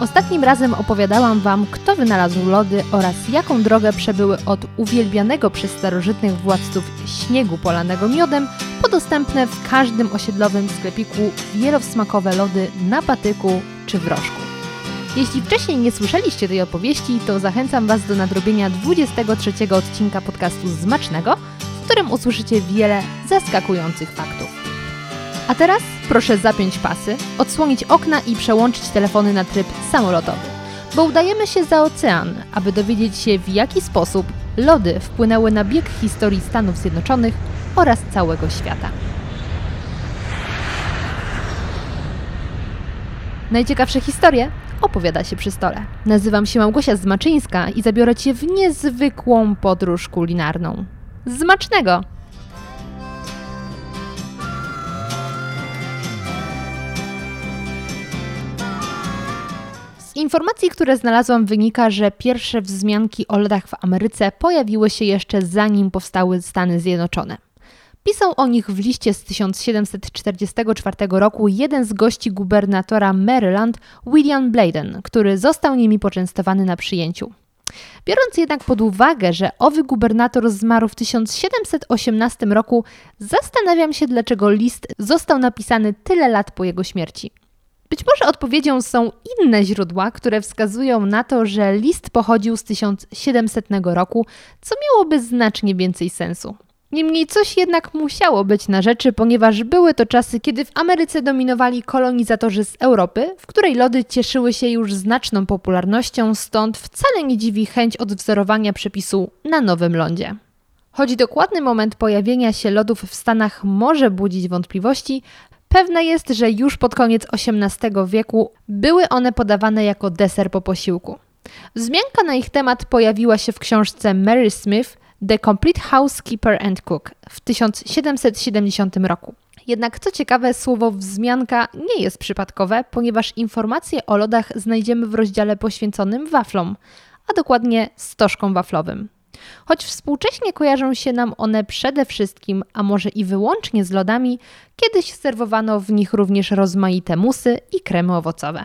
Ostatnim razem opowiadałam Wam, kto wynalazł lody oraz jaką drogę przebyły od uwielbianego przez starożytnych władców śniegu polanego miodem po dostępne w każdym osiedlowym sklepiku wielowsmakowe lody na patyku czy w rożku. Jeśli wcześniej nie słyszeliście tej opowieści, to zachęcam Was do nadrobienia 23 odcinka podcastu Zmacznego, w którym usłyszycie wiele zaskakujących faktów. A teraz proszę zapiąć pasy, odsłonić okna i przełączyć telefony na tryb samolotowy, bo udajemy się za ocean, aby dowiedzieć się w jaki sposób lody wpłynęły na bieg historii Stanów Zjednoczonych oraz całego świata. Najciekawsze historie opowiada się przy stole. Nazywam się Małgosia Zmaczyńska i zabiorę Cię w niezwykłą podróż kulinarną. Zmacznego! Z informacji, które znalazłam, wynika, że pierwsze wzmianki o lodach w Ameryce pojawiły się jeszcze zanim powstały Stany Zjednoczone. Pisał o nich w liście z 1744 roku jeden z gości gubernatora Maryland, William Bladen, który został nimi poczęstowany na przyjęciu. Biorąc jednak pod uwagę, że owy gubernator zmarł w 1718 roku, zastanawiam się, dlaczego list został napisany tyle lat po jego śmierci. Być może odpowiedzią są inne źródła, które wskazują na to, że list pochodził z 1700 roku, co miałoby znacznie więcej sensu. Niemniej coś jednak musiało być na rzeczy, ponieważ były to czasy, kiedy w Ameryce dominowali kolonizatorzy z Europy, w której lody cieszyły się już znaczną popularnością, stąd wcale nie dziwi chęć odwzorowania przepisu na nowym lądzie. Choć dokładny moment pojawienia się lodów w Stanach może budzić wątpliwości, pewne jest, że już pod koniec XVIII wieku były one podawane jako deser po posiłku. Wzmianka na ich temat pojawiła się w książce Mary Smith – The Complete Housekeeper and Cook w 1770 roku. Jednak co ciekawe, słowo wzmianka nie jest przypadkowe, ponieważ informacje o lodach znajdziemy w rozdziale poświęconym waflom, a dokładnie stożkom waflowym. Choć współcześnie kojarzą się nam one przede wszystkim, a może i wyłącznie z lodami, kiedyś serwowano w nich również rozmaite musy i kremy owocowe.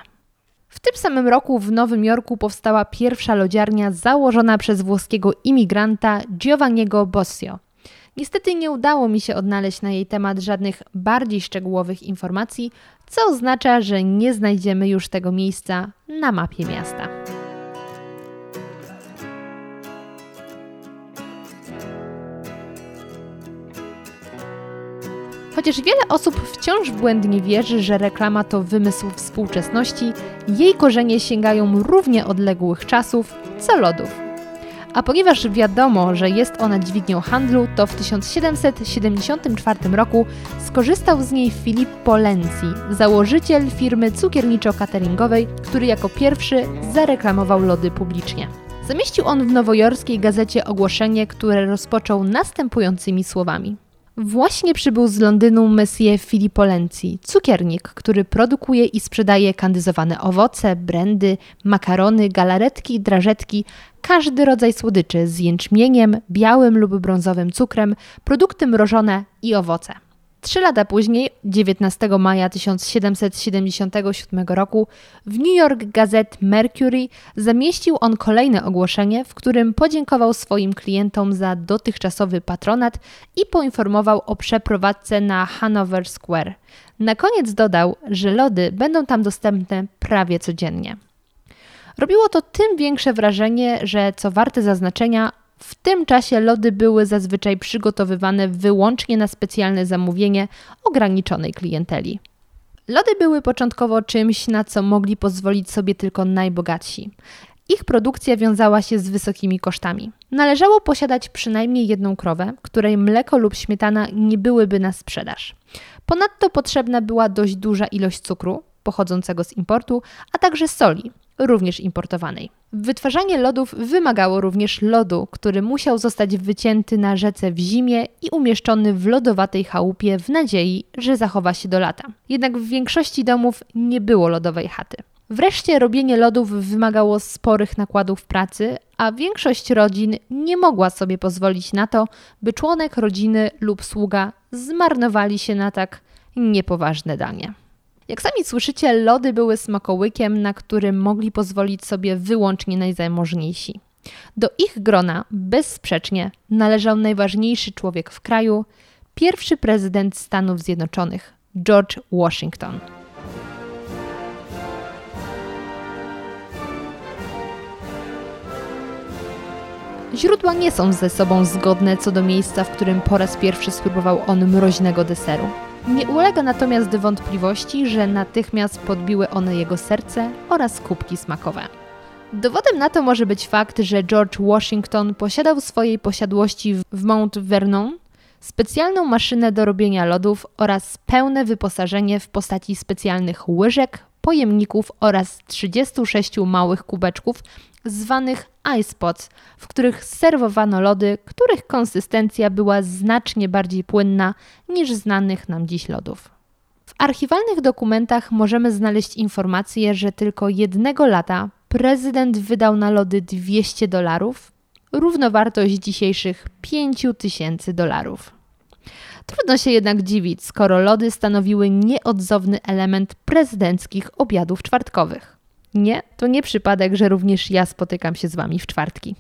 W tym samym roku w Nowym Jorku powstała pierwsza lodziarnia założona przez włoskiego imigranta Giovanniego Bossio. Niestety nie udało mi się odnaleźć na jej temat żadnych bardziej szczegółowych informacji, co oznacza, że nie znajdziemy już tego miejsca na mapie miasta. Chociaż wiele osób wciąż błędnie wierzy, że reklama to wymysł współczesności, jej korzenie sięgają równie odległych czasów co lodów. A ponieważ wiadomo, że jest ona dźwignią handlu, to w 1774 roku skorzystał z niej Filippo Lenzi, założyciel firmy cukierniczo-cateringowej, który jako pierwszy zareklamował lody publicznie. Zamieścił on w nowojorskiej gazecie ogłoszenie, które rozpoczął następującymi słowami. Właśnie przybył z Londynu Monsieur Filippo Lenzi, cukiernik, który produkuje i sprzedaje kandyzowane owoce, brandy, makarony, galaretki, drażetki, każdy rodzaj słodyczy z jęczmieniem, białym lub brązowym cukrem, produkty mrożone i owoce. Trzy lata później, 19 maja 1777 roku, w New York Gazette Mercury zamieścił on kolejne ogłoszenie, w którym podziękował swoim klientom za dotychczasowy patronat i poinformował o przeprowadzce na Hanover Square. Na koniec dodał, że lody będą tam dostępne prawie codziennie. Robiło to tym większe wrażenie, że co warte zaznaczenia, w tym czasie lody były zazwyczaj przygotowywane wyłącznie na specjalne zamówienie ograniczonej klienteli. Lody były początkowo czymś, na co mogli pozwolić sobie tylko najbogatsi. Ich produkcja wiązała się z wysokimi kosztami. Należało posiadać przynajmniej jedną krowę, której mleko lub śmietana nie byłyby na sprzedaż. Ponadto potrzebna była dość duża ilość cukru, pochodzącego z importu, a także soli, również importowanej. Wytwarzanie lodów wymagało również lodu, który musiał zostać wycięty na rzece w zimie i umieszczony w lodowatej chałupie w nadziei, że zachowa się do lata. Jednak w większości domów nie było lodowej chaty. Wreszcie robienie lodów wymagało sporych nakładów pracy, a większość rodzin nie mogła sobie pozwolić na to, by członek rodziny lub sługa zmarnowali się na tak niepoważne danie. Jak sami słyszycie, lody były smakołykiem, na którym mogli pozwolić sobie wyłącznie najzamożniejsi. Do ich grona bezsprzecznie należał najważniejszy człowiek w kraju, pierwszy prezydent Stanów Zjednoczonych, George Washington. Źródła nie są ze sobą zgodne co do miejsca, w którym po raz pierwszy spróbował on mroźnego deseru. Nie ulega natomiast wątpliwości, że natychmiast podbiły one jego serce oraz kubki smakowe. Dowodem na to może być fakt, że George Washington posiadał w swojej posiadłości w Mount Vernon specjalną maszynę do robienia lodów oraz pełne wyposażenie w postaci specjalnych łyżek, pojemników oraz 36 małych kubeczków zwanych icepots, w których serwowano lody, których konsystencja była znacznie bardziej płynna niż znanych nam dziś lodów. W archiwalnych dokumentach możemy znaleźć informację, że tylko jednego lata prezydent wydał na lody 200 dolarów, równowartość dzisiejszych 5000 dolarów. Trudno się jednak dziwić, skoro lody stanowiły nieodzowny element prezydenckich obiadów czwartkowych. Nie, to nie przypadek, że również ja spotykam się z Wami w czwartki.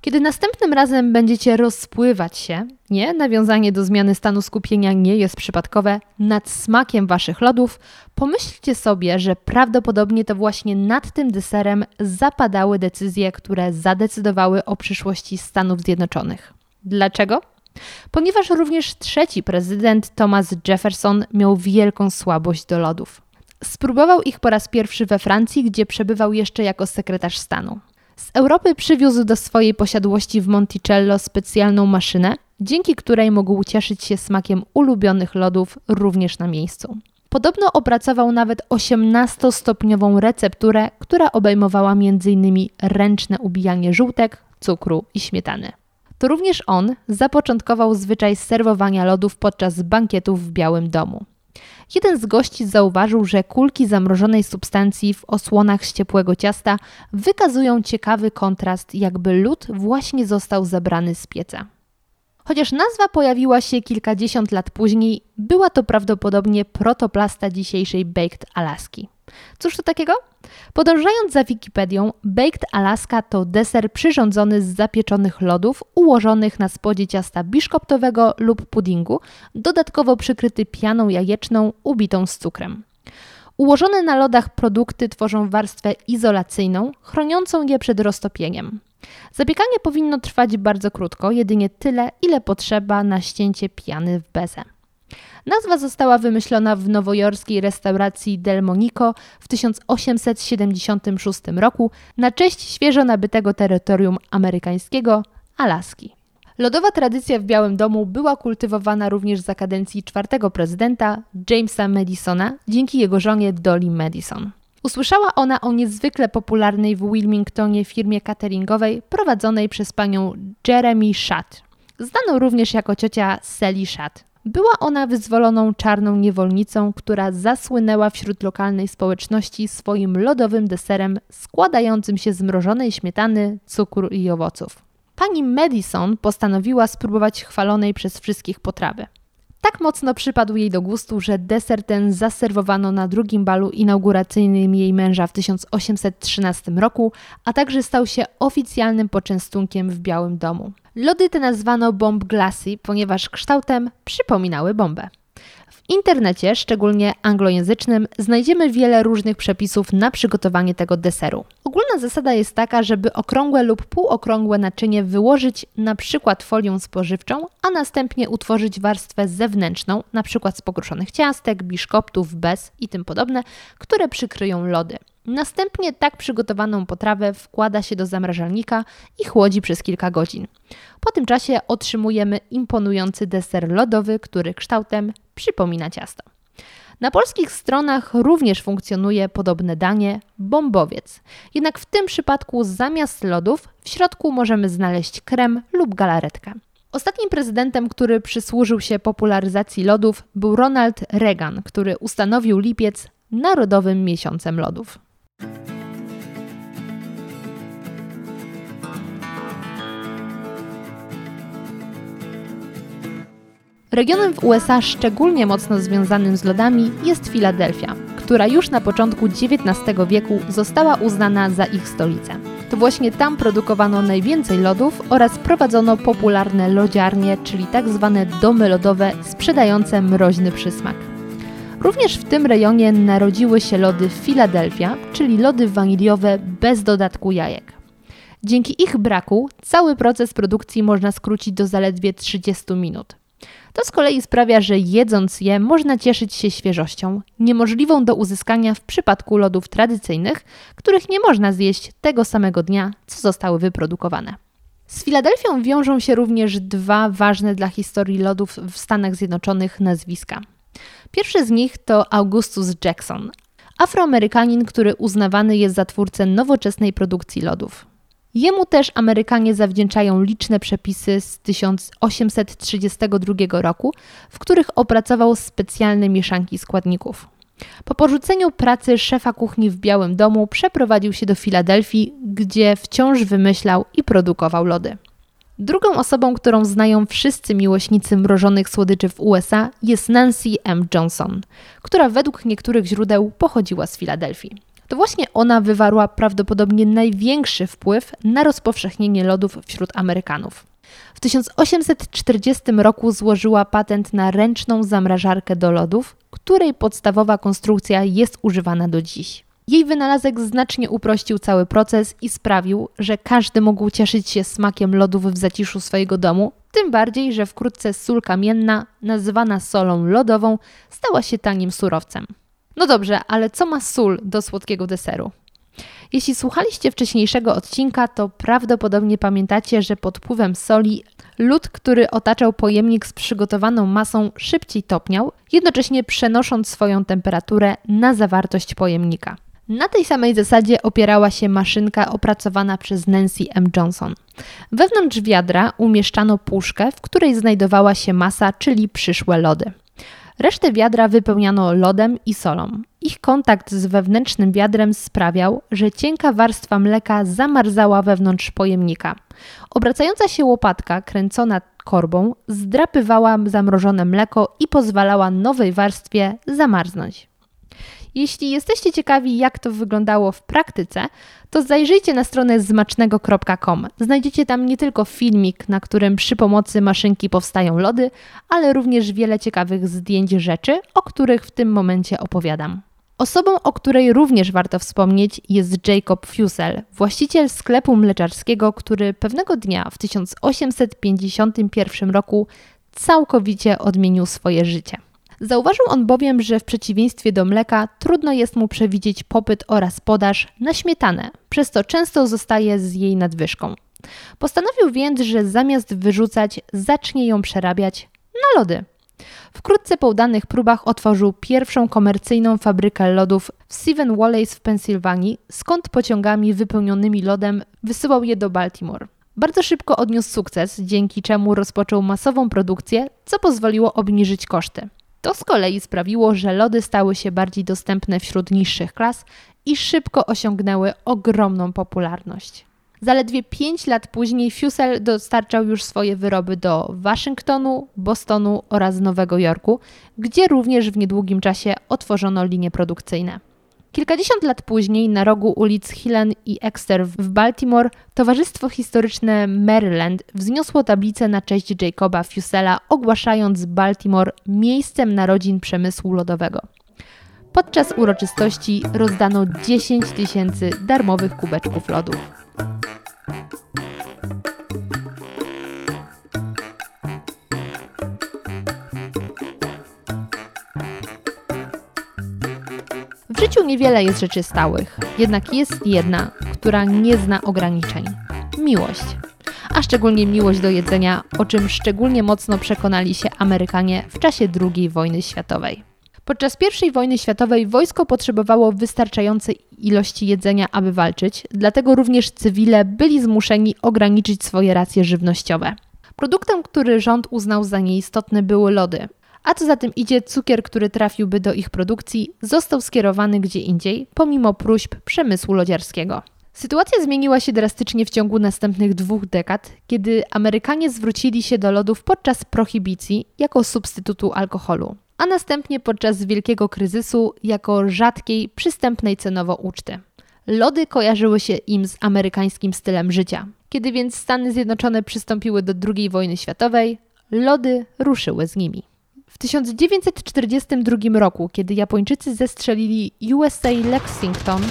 Kiedy następnym razem będziecie rozpływać się, nie, nawiązanie do zmiany stanu skupienia nie jest przypadkowe, nad smakiem Waszych lodów, pomyślcie sobie, że prawdopodobnie to właśnie nad tym deserem zapadały decyzje, które zadecydowały o przyszłości Stanów Zjednoczonych. Dlaczego? Ponieważ również trzeci prezydent Thomas Jefferson miał wielką słabość do lodów. Spróbował ich po raz pierwszy we Francji, gdzie przebywał jeszcze jako sekretarz stanu. Z Europy przywiózł do swojej posiadłości w Monticello specjalną maszynę, dzięki której mógł cieszyć się smakiem ulubionych lodów również na miejscu. Podobno opracował nawet 18-stopniową recepturę, która obejmowała m.in. ręczne ubijanie żółtek, cukru i śmietany. To również on zapoczątkował zwyczaj serwowania lodów podczas bankietów w Białym Domu. Jeden z gości zauważył, że kulki zamrożonej substancji w osłonach z ciepłego ciasta wykazują ciekawy kontrast, jakby lód właśnie został zabrany z pieca. Chociaż nazwa pojawiła się kilkadziesiąt lat później, była to prawdopodobnie protoplasta dzisiejszej Baked Alaski. Cóż to takiego? Podążając za Wikipedią, Baked Alaska to deser przyrządzony z zapieczonych lodów ułożonych na spodzie ciasta biszkoptowego lub puddingu, dodatkowo przykryty pianą jajeczną ubitą z cukrem. Ułożone na lodach produkty tworzą warstwę izolacyjną, chroniącą je przed roztopieniem. Zapiekanie powinno trwać bardzo krótko, jedynie tyle, ile potrzeba na ścięcie piany w bezę. Nazwa została wymyślona w nowojorskiej restauracji Del Monico w 1876 roku na cześć świeżo nabytego terytorium amerykańskiego Alaski. Lodowa tradycja w Białym Domu była kultywowana również za kadencji czwartego prezydenta Jamesa Madisona dzięki jego żonie Dolly Madison. Usłyszała ona o niezwykle popularnej w Wilmingtonie firmie cateringowej prowadzonej przez panią Jeremy Schatt, znaną również jako ciocia Sally Schatt. Była ona wyzwoloną czarną niewolnicą, która zasłynęła wśród lokalnej społeczności swoim lodowym deserem składającym się z mrożonej śmietany, cukru i owoców. Pani Madison postanowiła spróbować chwalonej przez wszystkich potrawy. Tak mocno przypadł jej do gustu, że deser ten zaserwowano na drugim balu inauguracyjnym jej męża w 1813 roku, a także stał się oficjalnym poczęstunkiem w Białym Domu. Lody te nazwano bomb glassy, ponieważ kształtem przypominały bombę. W internecie, szczególnie anglojęzycznym, znajdziemy wiele różnych przepisów na przygotowanie tego deseru. Ogólna zasada jest taka, żeby okrągłe lub półokrągłe naczynie wyłożyć na przykład folią spożywczą, a następnie utworzyć warstwę zewnętrzną, na przykład z pokruszonych ciastek, biszkoptów, bez i tym podobne, które przykryją lody. Następnie tak przygotowaną potrawę wkłada się do zamrażalnika i chłodzi przez kilka godzin. Po tym czasie otrzymujemy imponujący deser lodowy, który kształtem przypomina ciasto. Na polskich stronach również funkcjonuje podobne danie bombowiec. Jednak w tym przypadku zamiast lodów w środku możemy znaleźć krem lub galaretkę. Ostatnim prezydentem, który przysłużył się popularyzacji lodów, był Ronald Reagan, który ustanowił lipiec Narodowym Miesiącem Lodów. Regionem w USA szczególnie mocno związanym z lodami jest Filadelfia, która już na początku XIX wieku została uznana za ich stolicę. To właśnie tam produkowano najwięcej lodów oraz prowadzono popularne lodziarnie, czyli tak zwane domy lodowe sprzedające mroźny przysmak. Również w tym rejonie narodziły się lody Philadelphia, czyli lody waniliowe bez dodatku jajek. Dzięki ich braku cały proces produkcji można skrócić do zaledwie 30 minut. To z kolei sprawia, że jedząc je można cieszyć się świeżością, niemożliwą do uzyskania w przypadku lodów tradycyjnych, których nie można zjeść tego samego dnia, co zostały wyprodukowane. Z Filadelfią wiążą się również dwa ważne dla historii lodów w Stanach Zjednoczonych nazwiska. Pierwszy z nich to Augustus Jackson, Afroamerykanin, który uznawany jest za twórcę nowoczesnej produkcji lodów. Jemu też Amerykanie zawdzięczają liczne przepisy z 1832 roku, w których opracował specjalne mieszanki składników. Po porzuceniu pracy szefa kuchni w Białym Domu przeprowadził się do Filadelfii, gdzie wciąż wymyślał i produkował lody. Drugą osobą, którą znają wszyscy miłośnicy mrożonych słodyczy w USA jest Nancy M. Johnson, która według niektórych źródeł pochodziła z Filadelfii. To właśnie ona wywarła prawdopodobnie największy wpływ na rozpowszechnienie lodów wśród Amerykanów. W 1840 roku złożyła patent na ręczną zamrażarkę do lodów, której podstawowa konstrukcja jest używana do dziś. Jej wynalazek znacznie uprościł cały proces i sprawił, że każdy mógł cieszyć się smakiem lodów w zaciszu swojego domu, tym bardziej, że wkrótce sól kamienna, nazywana solą lodową, stała się tanim surowcem. No dobrze, ale co ma sól do słodkiego deseru? Jeśli słuchaliście wcześniejszego odcinka, to prawdopodobnie pamiętacie, że pod wpływem soli lód, który otaczał pojemnik z przygotowaną masą, szybciej topniał, jednocześnie przenosząc swoją temperaturę na zawartość pojemnika. Na tej samej zasadzie opierała się maszynka opracowana przez Nancy M. Johnson. Wewnątrz wiadra umieszczano puszkę, w której znajdowała się masa, czyli przyszłe lody. Resztę wiadra wypełniano lodem i solą. Ich kontakt z wewnętrznym wiadrem sprawiał, że cienka warstwa mleka zamarzała wewnątrz pojemnika. Obracająca się łopatka, kręcona korbą, zdrapywała zamrożone mleko i pozwalała nowej warstwie zamarznąć. Jeśli jesteście ciekawi, jak to wyglądało w praktyce, to zajrzyjcie na stronę zmacznego.com. Znajdziecie tam nie tylko filmik, na którym przy pomocy maszynki powstają lody, ale również wiele ciekawych zdjęć rzeczy, o których w tym momencie opowiadam. Osobą, o której również warto wspomnieć, jest Jacob Fusel, właściciel sklepu mleczarskiego, który pewnego dnia w 1851 roku całkowicie odmienił swoje życie. Zauważył on bowiem, że w przeciwieństwie do mleka trudno jest mu przewidzieć popyt oraz podaż na śmietanę, przez co często zostaje z jej nadwyżką. Postanowił więc, że zamiast wyrzucać, zacznie ją przerabiać na lody. Wkrótce po udanych próbach otworzył pierwszą komercyjną fabrykę lodów w Seven Wallace w Pensylwanii, skąd pociągami wypełnionymi lodem wysyłał je do Baltimore. Bardzo szybko odniósł sukces, dzięki czemu rozpoczął masową produkcję, co pozwoliło obniżyć koszty. To z kolei sprawiło, że lody stały się bardziej dostępne wśród niższych klas i szybko osiągnęły ogromną popularność. Zaledwie 5 lat później Fusel dostarczał już swoje wyroby do Waszyngtonu, Bostonu oraz Nowego Jorku, gdzie również w niedługim czasie otworzono linie produkcyjne. Kilkadziesiąt lat później na rogu ulic Hillen i Exeter w Baltimore Towarzystwo Historyczne Maryland wzniosło tablicę na cześć Jacoba Fusela, ogłaszając Baltimore miejscem narodzin przemysłu lodowego. Podczas uroczystości rozdano 10 tysięcy darmowych kubeczków lodów. W życiu niewiele jest rzeczy stałych, jednak jest jedna, która nie zna ograniczeń miłość. A szczególnie miłość do jedzenia, o czym szczególnie mocno przekonali się Amerykanie w czasie II wojny światowej. Podczas I wojny światowej wojsko potrzebowało wystarczającej ilości jedzenia, aby walczyć, dlatego również cywile byli zmuszeni ograniczyć swoje racje żywnościowe. Produktem, który rząd uznał za nieistotny, były lody, a co za tym idzie, cukier, który trafiłby do ich produkcji, został skierowany gdzie indziej, pomimo próśb przemysłu lodziarskiego. Sytuacja zmieniła się drastycznie w ciągu następnych dwóch dekad, kiedy Amerykanie zwrócili się do lodów podczas prohibicji jako substytutu alkoholu, a następnie podczas wielkiego kryzysu jako rzadkiej, przystępnej cenowo uczty. Lody kojarzyły się im z amerykańskim stylem życia. Kiedy więc Stany Zjednoczone przystąpiły do II wojny światowej, lody ruszyły z nimi. W 1942 roku, kiedy Japończycy zestrzelili USA Lexington,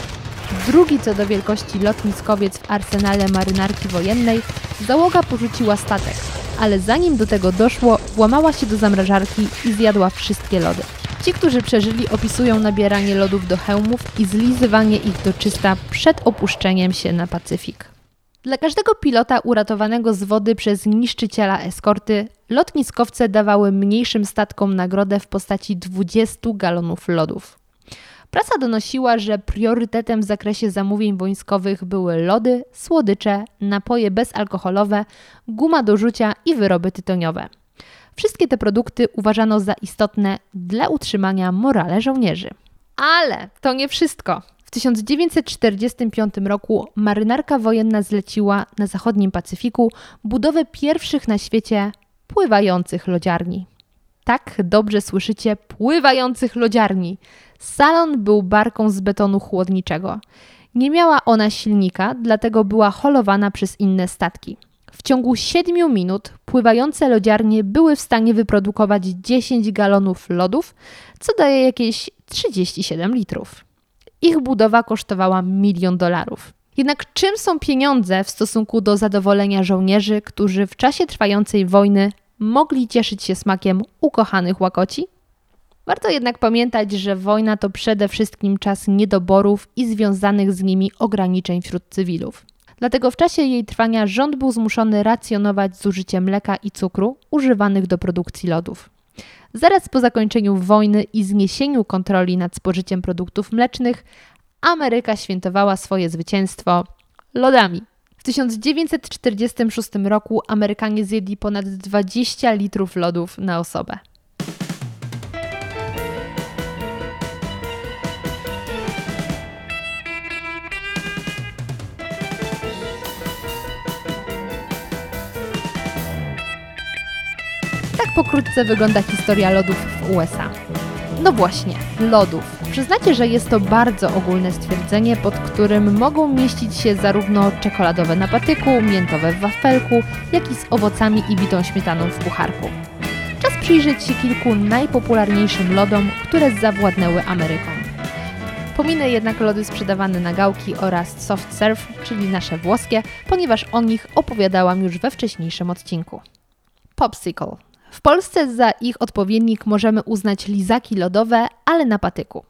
drugi co do wielkości lotniskowiec w arsenale marynarki wojennej, załoga porzuciła statek, ale zanim do tego doszło, włamała się do zamrażarki i zjadła wszystkie lody. Ci, którzy przeżyli, opisują nabieranie lodów do hełmów i zlizywanie ich do czysta przed opuszczeniem się na Pacyfik. Dla każdego pilota uratowanego z wody przez niszczyciela eskorty, lotniskowce dawały mniejszym statkom nagrodę w postaci 20 galonów lodów. Prasa donosiła, że priorytetem w zakresie zamówień wojskowych były lody, słodycze, napoje bezalkoholowe, guma do rzucia i wyroby tytoniowe. Wszystkie te produkty uważano za istotne dla utrzymania morale żołnierzy. Ale to nie wszystko. W 1945 roku marynarka wojenna zleciła na zachodnim Pacyfiku budowę pierwszych na świecie pływających lodziarni. Tak dobrze słyszycie, pływających lodziarni. Salon był barką z betonu chłodniczego. Nie miała ona silnika, dlatego była holowana przez inne statki. W ciągu 7 minut pływające lodziarnie były w stanie wyprodukować 10 galonów lodów, co daje jakieś 37 litrów. Ich budowa kosztowała milion dolarów. Jednak czym są pieniądze w stosunku do zadowolenia żołnierzy, którzy w czasie trwającej wojny mogli cieszyć się smakiem ukochanych łakoci? Warto jednak pamiętać, że wojna to przede wszystkim czas niedoborów i związanych z nimi ograniczeń wśród cywilów. Dlatego w czasie jej trwania rząd był zmuszony racjonować zużycie mleka i cukru używanych do produkcji lodów. Zaraz po zakończeniu wojny i zniesieniu kontroli nad spożyciem produktów mlecznych, Ameryka świętowała swoje zwycięstwo lodami. W 1946 roku Amerykanie zjedli ponad 20 litrów lodów na osobę. Pokrótce wygląda historia lodów w USA. No właśnie, lodów. Przyznacie, że jest to bardzo ogólne stwierdzenie, pod którym mogą mieścić się zarówno czekoladowe na patyku, miętowe w wafelku, jak i z owocami i bitą śmietaną w pucharku. Czas przyjrzeć się kilku najpopularniejszym lodom, które zawładnęły Ameryką. Pominę jednak lody sprzedawane na gałki oraz soft serve, czyli nasze włoskie, ponieważ o nich opowiadałam już we wcześniejszym odcinku. Popsicle w Polsce za ich odpowiednik możemy uznać lizaki lodowe, ale na patyku.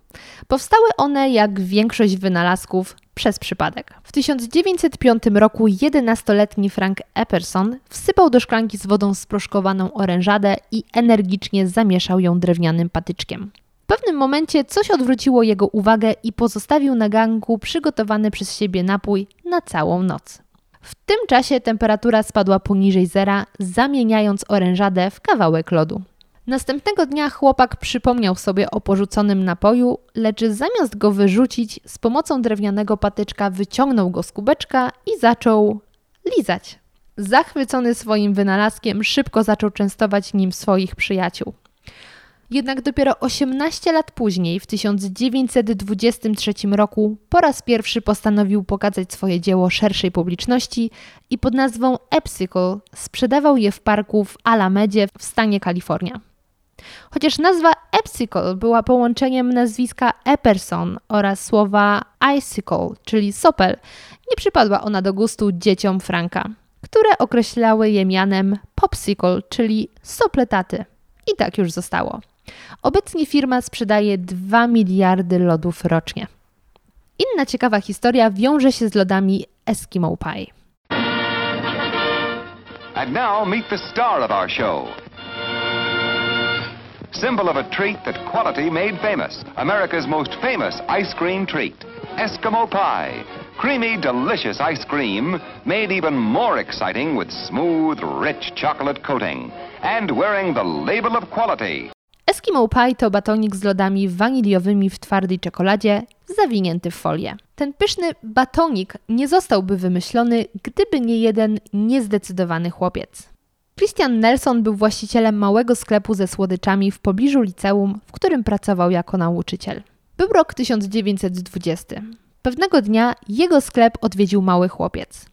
Powstały one, jak większość wynalazków, przez przypadek. W 1905 roku 11-letni Frank Epperson wsypał do szklanki z wodą sproszkowaną orężadę i energicznie zamieszał ją drewnianym patyczkiem. W pewnym momencie coś odwróciło jego uwagę i pozostawił na ganku przygotowany przez siebie napój na całą noc. W tym czasie temperatura spadła poniżej zera, zamieniając orężadę w kawałek lodu. Następnego dnia chłopak przypomniał sobie o porzuconym napoju, lecz zamiast go wyrzucić, z pomocą drewnianego patyczka wyciągnął go z kubeczka i zaczął lizać. Zachwycony swoim wynalazkiem, szybko zaczął częstować nim swoich przyjaciół. Jednak dopiero 18 lat później, w 1923 roku, po raz pierwszy postanowił pokazać swoje dzieło szerszej publiczności i pod nazwą Epsicle sprzedawał je w parku w Alamedzie w stanie Kalifornia. Chociaż nazwa Epsicle była połączeniem nazwiska Epperson oraz słowa icicle, czyli sopel, nie przypadła ona do gustu dzieciom Franka, które określały je mianem popsicle, czyli sopletaty. I tak już zostało. Obecnie firma sprzedaje 2 miliardy lodów rocznie. Inna ciekawa historia wiąże się z lodami Eskimo Pie. And now meet the star of our show. Symbol of a treat that quality made famous. America's most famous ice cream treat. Eskimo Pie. Creamy, delicious ice cream made even more exciting with smooth, rich chocolate coating and wearing the label of quality. Eskimo Pie to batonik z lodami waniliowymi w twardej czekoladzie zawinięty w folię. Ten pyszny batonik nie zostałby wymyślony, gdyby nie jeden niezdecydowany chłopiec. Christian Nelson był właścicielem małego sklepu ze słodyczami w pobliżu liceum, w którym pracował jako nauczyciel. Był rok 1920. Pewnego dnia jego sklep odwiedził mały chłopiec.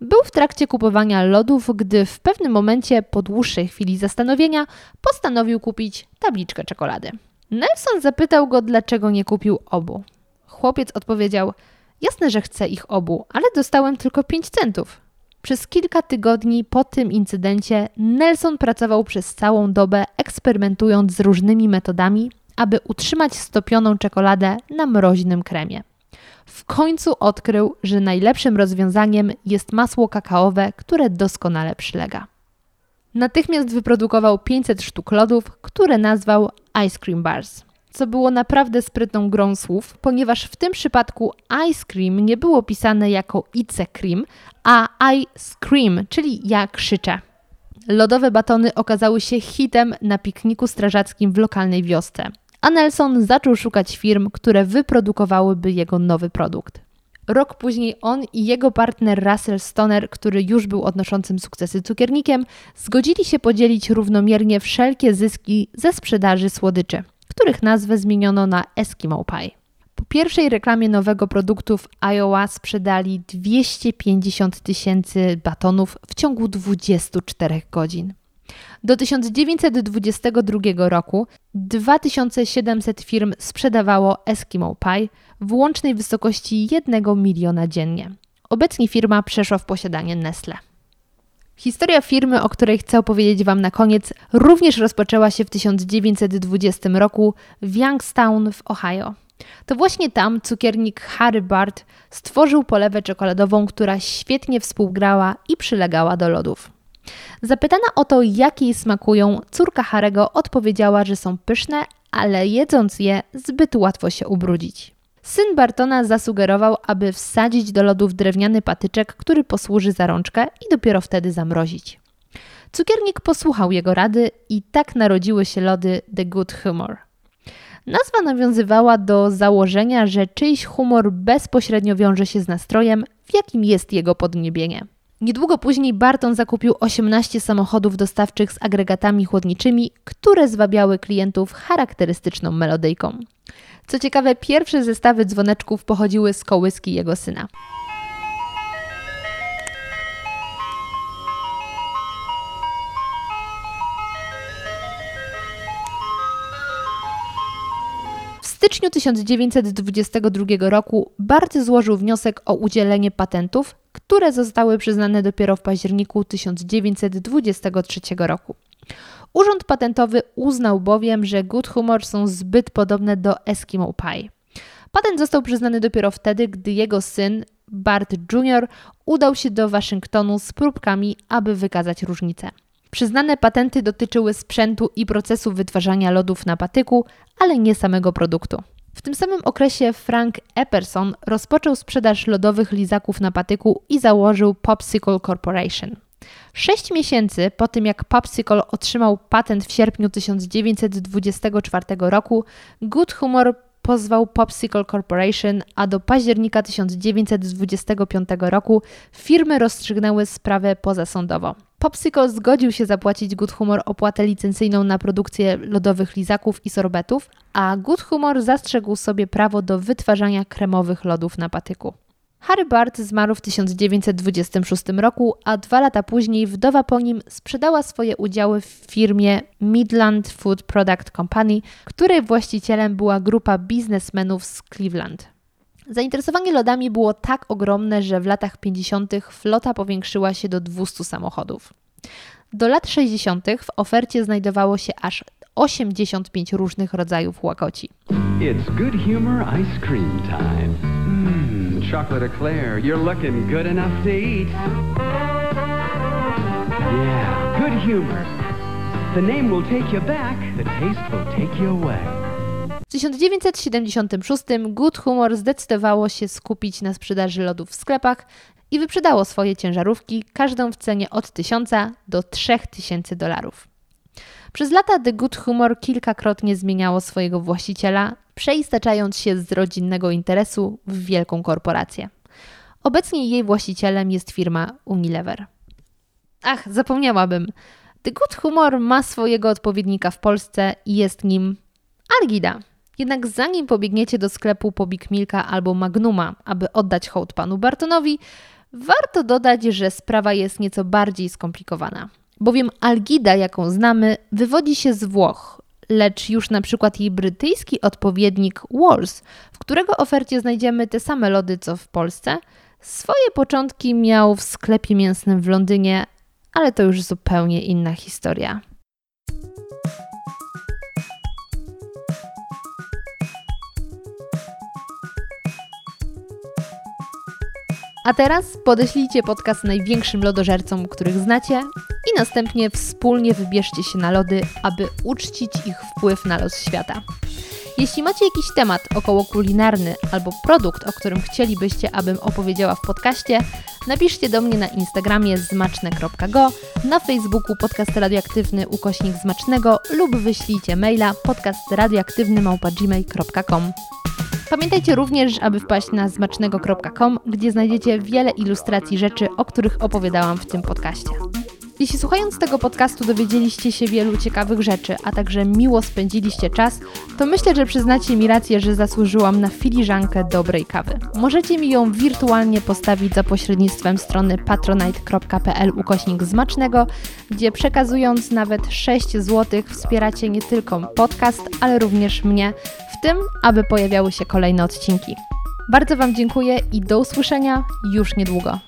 Był w trakcie kupowania lodów, gdy w pewnym momencie, po dłuższej chwili zastanowienia, postanowił kupić tabliczkę czekolady. Nelson zapytał go, dlaczego nie kupił obu. Chłopiec odpowiedział: Jasne, że chcę ich obu, ale dostałem tylko 5 centów. Przez kilka tygodni po tym incydencie Nelson pracował przez całą dobę, eksperymentując z różnymi metodami, aby utrzymać stopioną czekoladę na mroźnym kremie. W końcu odkrył, że najlepszym rozwiązaniem jest masło kakaowe, które doskonale przylega. Natychmiast wyprodukował 500 sztuk lodów, które nazwał Ice Cream Bars co było naprawdę sprytną grą słów, ponieważ w tym przypadku ice cream nie było pisane jako ice cream, a I scream, czyli ja krzyczę. Lodowe batony okazały się hitem na pikniku strażackim w lokalnej wiosce, a Nelson zaczął szukać firm, które wyprodukowałyby jego nowy produkt. Rok później on i jego partner Russell Stoner, który już był odnoszącym sukcesy cukiernikiem, zgodzili się podzielić równomiernie wszelkie zyski ze sprzedaży słodyczy których nazwę zmieniono na Eskimo Pie. Po pierwszej reklamie nowego produktu w Iowa sprzedali 250 tysięcy batonów w ciągu 24 godzin. Do 1922 roku 2700 firm sprzedawało Eskimo Pie w łącznej wysokości 1 miliona dziennie. Obecnie firma przeszła w posiadanie Nestle. Historia firmy, o której chcę opowiedzieć Wam na koniec, również rozpoczęła się w 1920 roku w Youngstown w Ohio. To właśnie tam cukiernik Harry Bart stworzył polewę czekoladową, która świetnie współgrała i przylegała do lodów. Zapytana o to, jak jej smakują, córka Harego odpowiedziała, że są pyszne, ale jedząc je zbyt łatwo się ubrudzić. Syn Bartona zasugerował, aby wsadzić do lodów drewniany patyczek, który posłuży za rączkę i dopiero wtedy zamrozić. Cukiernik posłuchał jego rady i tak narodziły się lody The Good Humor. Nazwa nawiązywała do założenia, że czyjś humor bezpośrednio wiąże się z nastrojem, w jakim jest jego podniebienie. Niedługo później Barton zakupił 18 samochodów dostawczych z agregatami chłodniczymi, które zwabiały klientów charakterystyczną melodyjką. Co ciekawe, pierwsze zestawy dzwoneczków pochodziły z kołyski jego syna. W styczniu 1922 roku Bart złożył wniosek o udzielenie patentów, które zostały przyznane dopiero w październiku 1923 roku. Urząd Patentowy uznał bowiem, że Good Humor są zbyt podobne do Eskimo Pie. Patent został przyznany dopiero wtedy, gdy jego syn, Bart Jr., udał się do Waszyngtonu z próbkami, aby wykazać różnicę. Przyznane patenty dotyczyły sprzętu i procesu wytwarzania lodów na patyku, ale nie samego produktu. W tym samym okresie Frank Epperson rozpoczął sprzedaż lodowych lizaków na patyku i założył Popsicle Corporation. Sześć miesięcy po tym, jak Popsicle otrzymał patent w sierpniu 1924 roku, Good Humor pozwał Popsicle Corporation, a do października 1925 roku firmy rozstrzygnęły sprawę pozasądowo. Popsicle zgodził się zapłacić Good Humor opłatę licencyjną na produkcję lodowych lizaków i sorbetów, a Good Humor zastrzegł sobie prawo do wytwarzania kremowych lodów na patyku. Harry Bart zmarł w 1926 roku, a dwa lata później wdowa po nim sprzedała swoje udziały w firmie Midland Food Product Company, której właścicielem była grupa biznesmenów z Cleveland. Zainteresowanie lodami było tak ogromne, że w latach 50. flota powiększyła się do 200 samochodów. Do lat 60. w ofercie znajdowało się aż 85 różnych rodzajów łakoci. It's good humor ice cream time. Mmm, chocolate eclair, you're looking good enough to eat. Yeah, good humor. The name will take you back, the taste will take you away. W 1976 Good Humor zdecydowało się skupić na sprzedaży lodów w sklepach i wyprzedało swoje ciężarówki, każdą w cenie od 1000 do 3000 dolarów. Przez lata The Good Humor kilkakrotnie zmieniało swojego właściciela, przeistaczając się z rodzinnego interesu w wielką korporację. Obecnie jej właścicielem jest firma Unilever. Ach, zapomniałabym. The Good Humor ma swojego odpowiednika w Polsce i jest nim Algida. Jednak zanim pobiegniecie do sklepu po Big Milka albo Magnuma, aby oddać hołd panu Bartonowi, warto dodać, że sprawa jest nieco bardziej skomplikowana. Bowiem Algida, jaką znamy, wywodzi się z Włoch, lecz już na przykład jej brytyjski odpowiednik Walls, w którego ofercie znajdziemy te same lody co w Polsce, swoje początki miał w sklepie mięsnym w Londynie, ale to już zupełnie inna historia. A teraz podeślijcie podcast największym lodożercom, których znacie i następnie wspólnie wybierzcie się na lody, aby uczcić ich wpływ na los świata. Jeśli macie jakiś temat około kulinarny albo produkt, o którym chcielibyście, abym opowiedziała w podcaście, napiszcie do mnie na Instagramie zmaczne.go, na Facebooku podcast radioaktywny ukośnik zmacznego lub wyślijcie maila podcastradioaktywny.gmail.com Pamiętajcie również, aby wpaść na zmacznego.com, gdzie znajdziecie wiele ilustracji rzeczy, o których opowiadałam w tym podcaście. Jeśli słuchając tego podcastu dowiedzieliście się wielu ciekawych rzeczy, a także miło spędziliście czas, to myślę, że przyznacie mi rację, że zasłużyłam na filiżankę dobrej kawy. Możecie mi ją wirtualnie postawić za pośrednictwem strony patronite.pl ukośnik zmacznego, gdzie przekazując nawet 6 zł wspieracie nie tylko podcast, ale również mnie tym, aby pojawiały się kolejne odcinki. Bardzo Wam dziękuję i do usłyszenia już niedługo.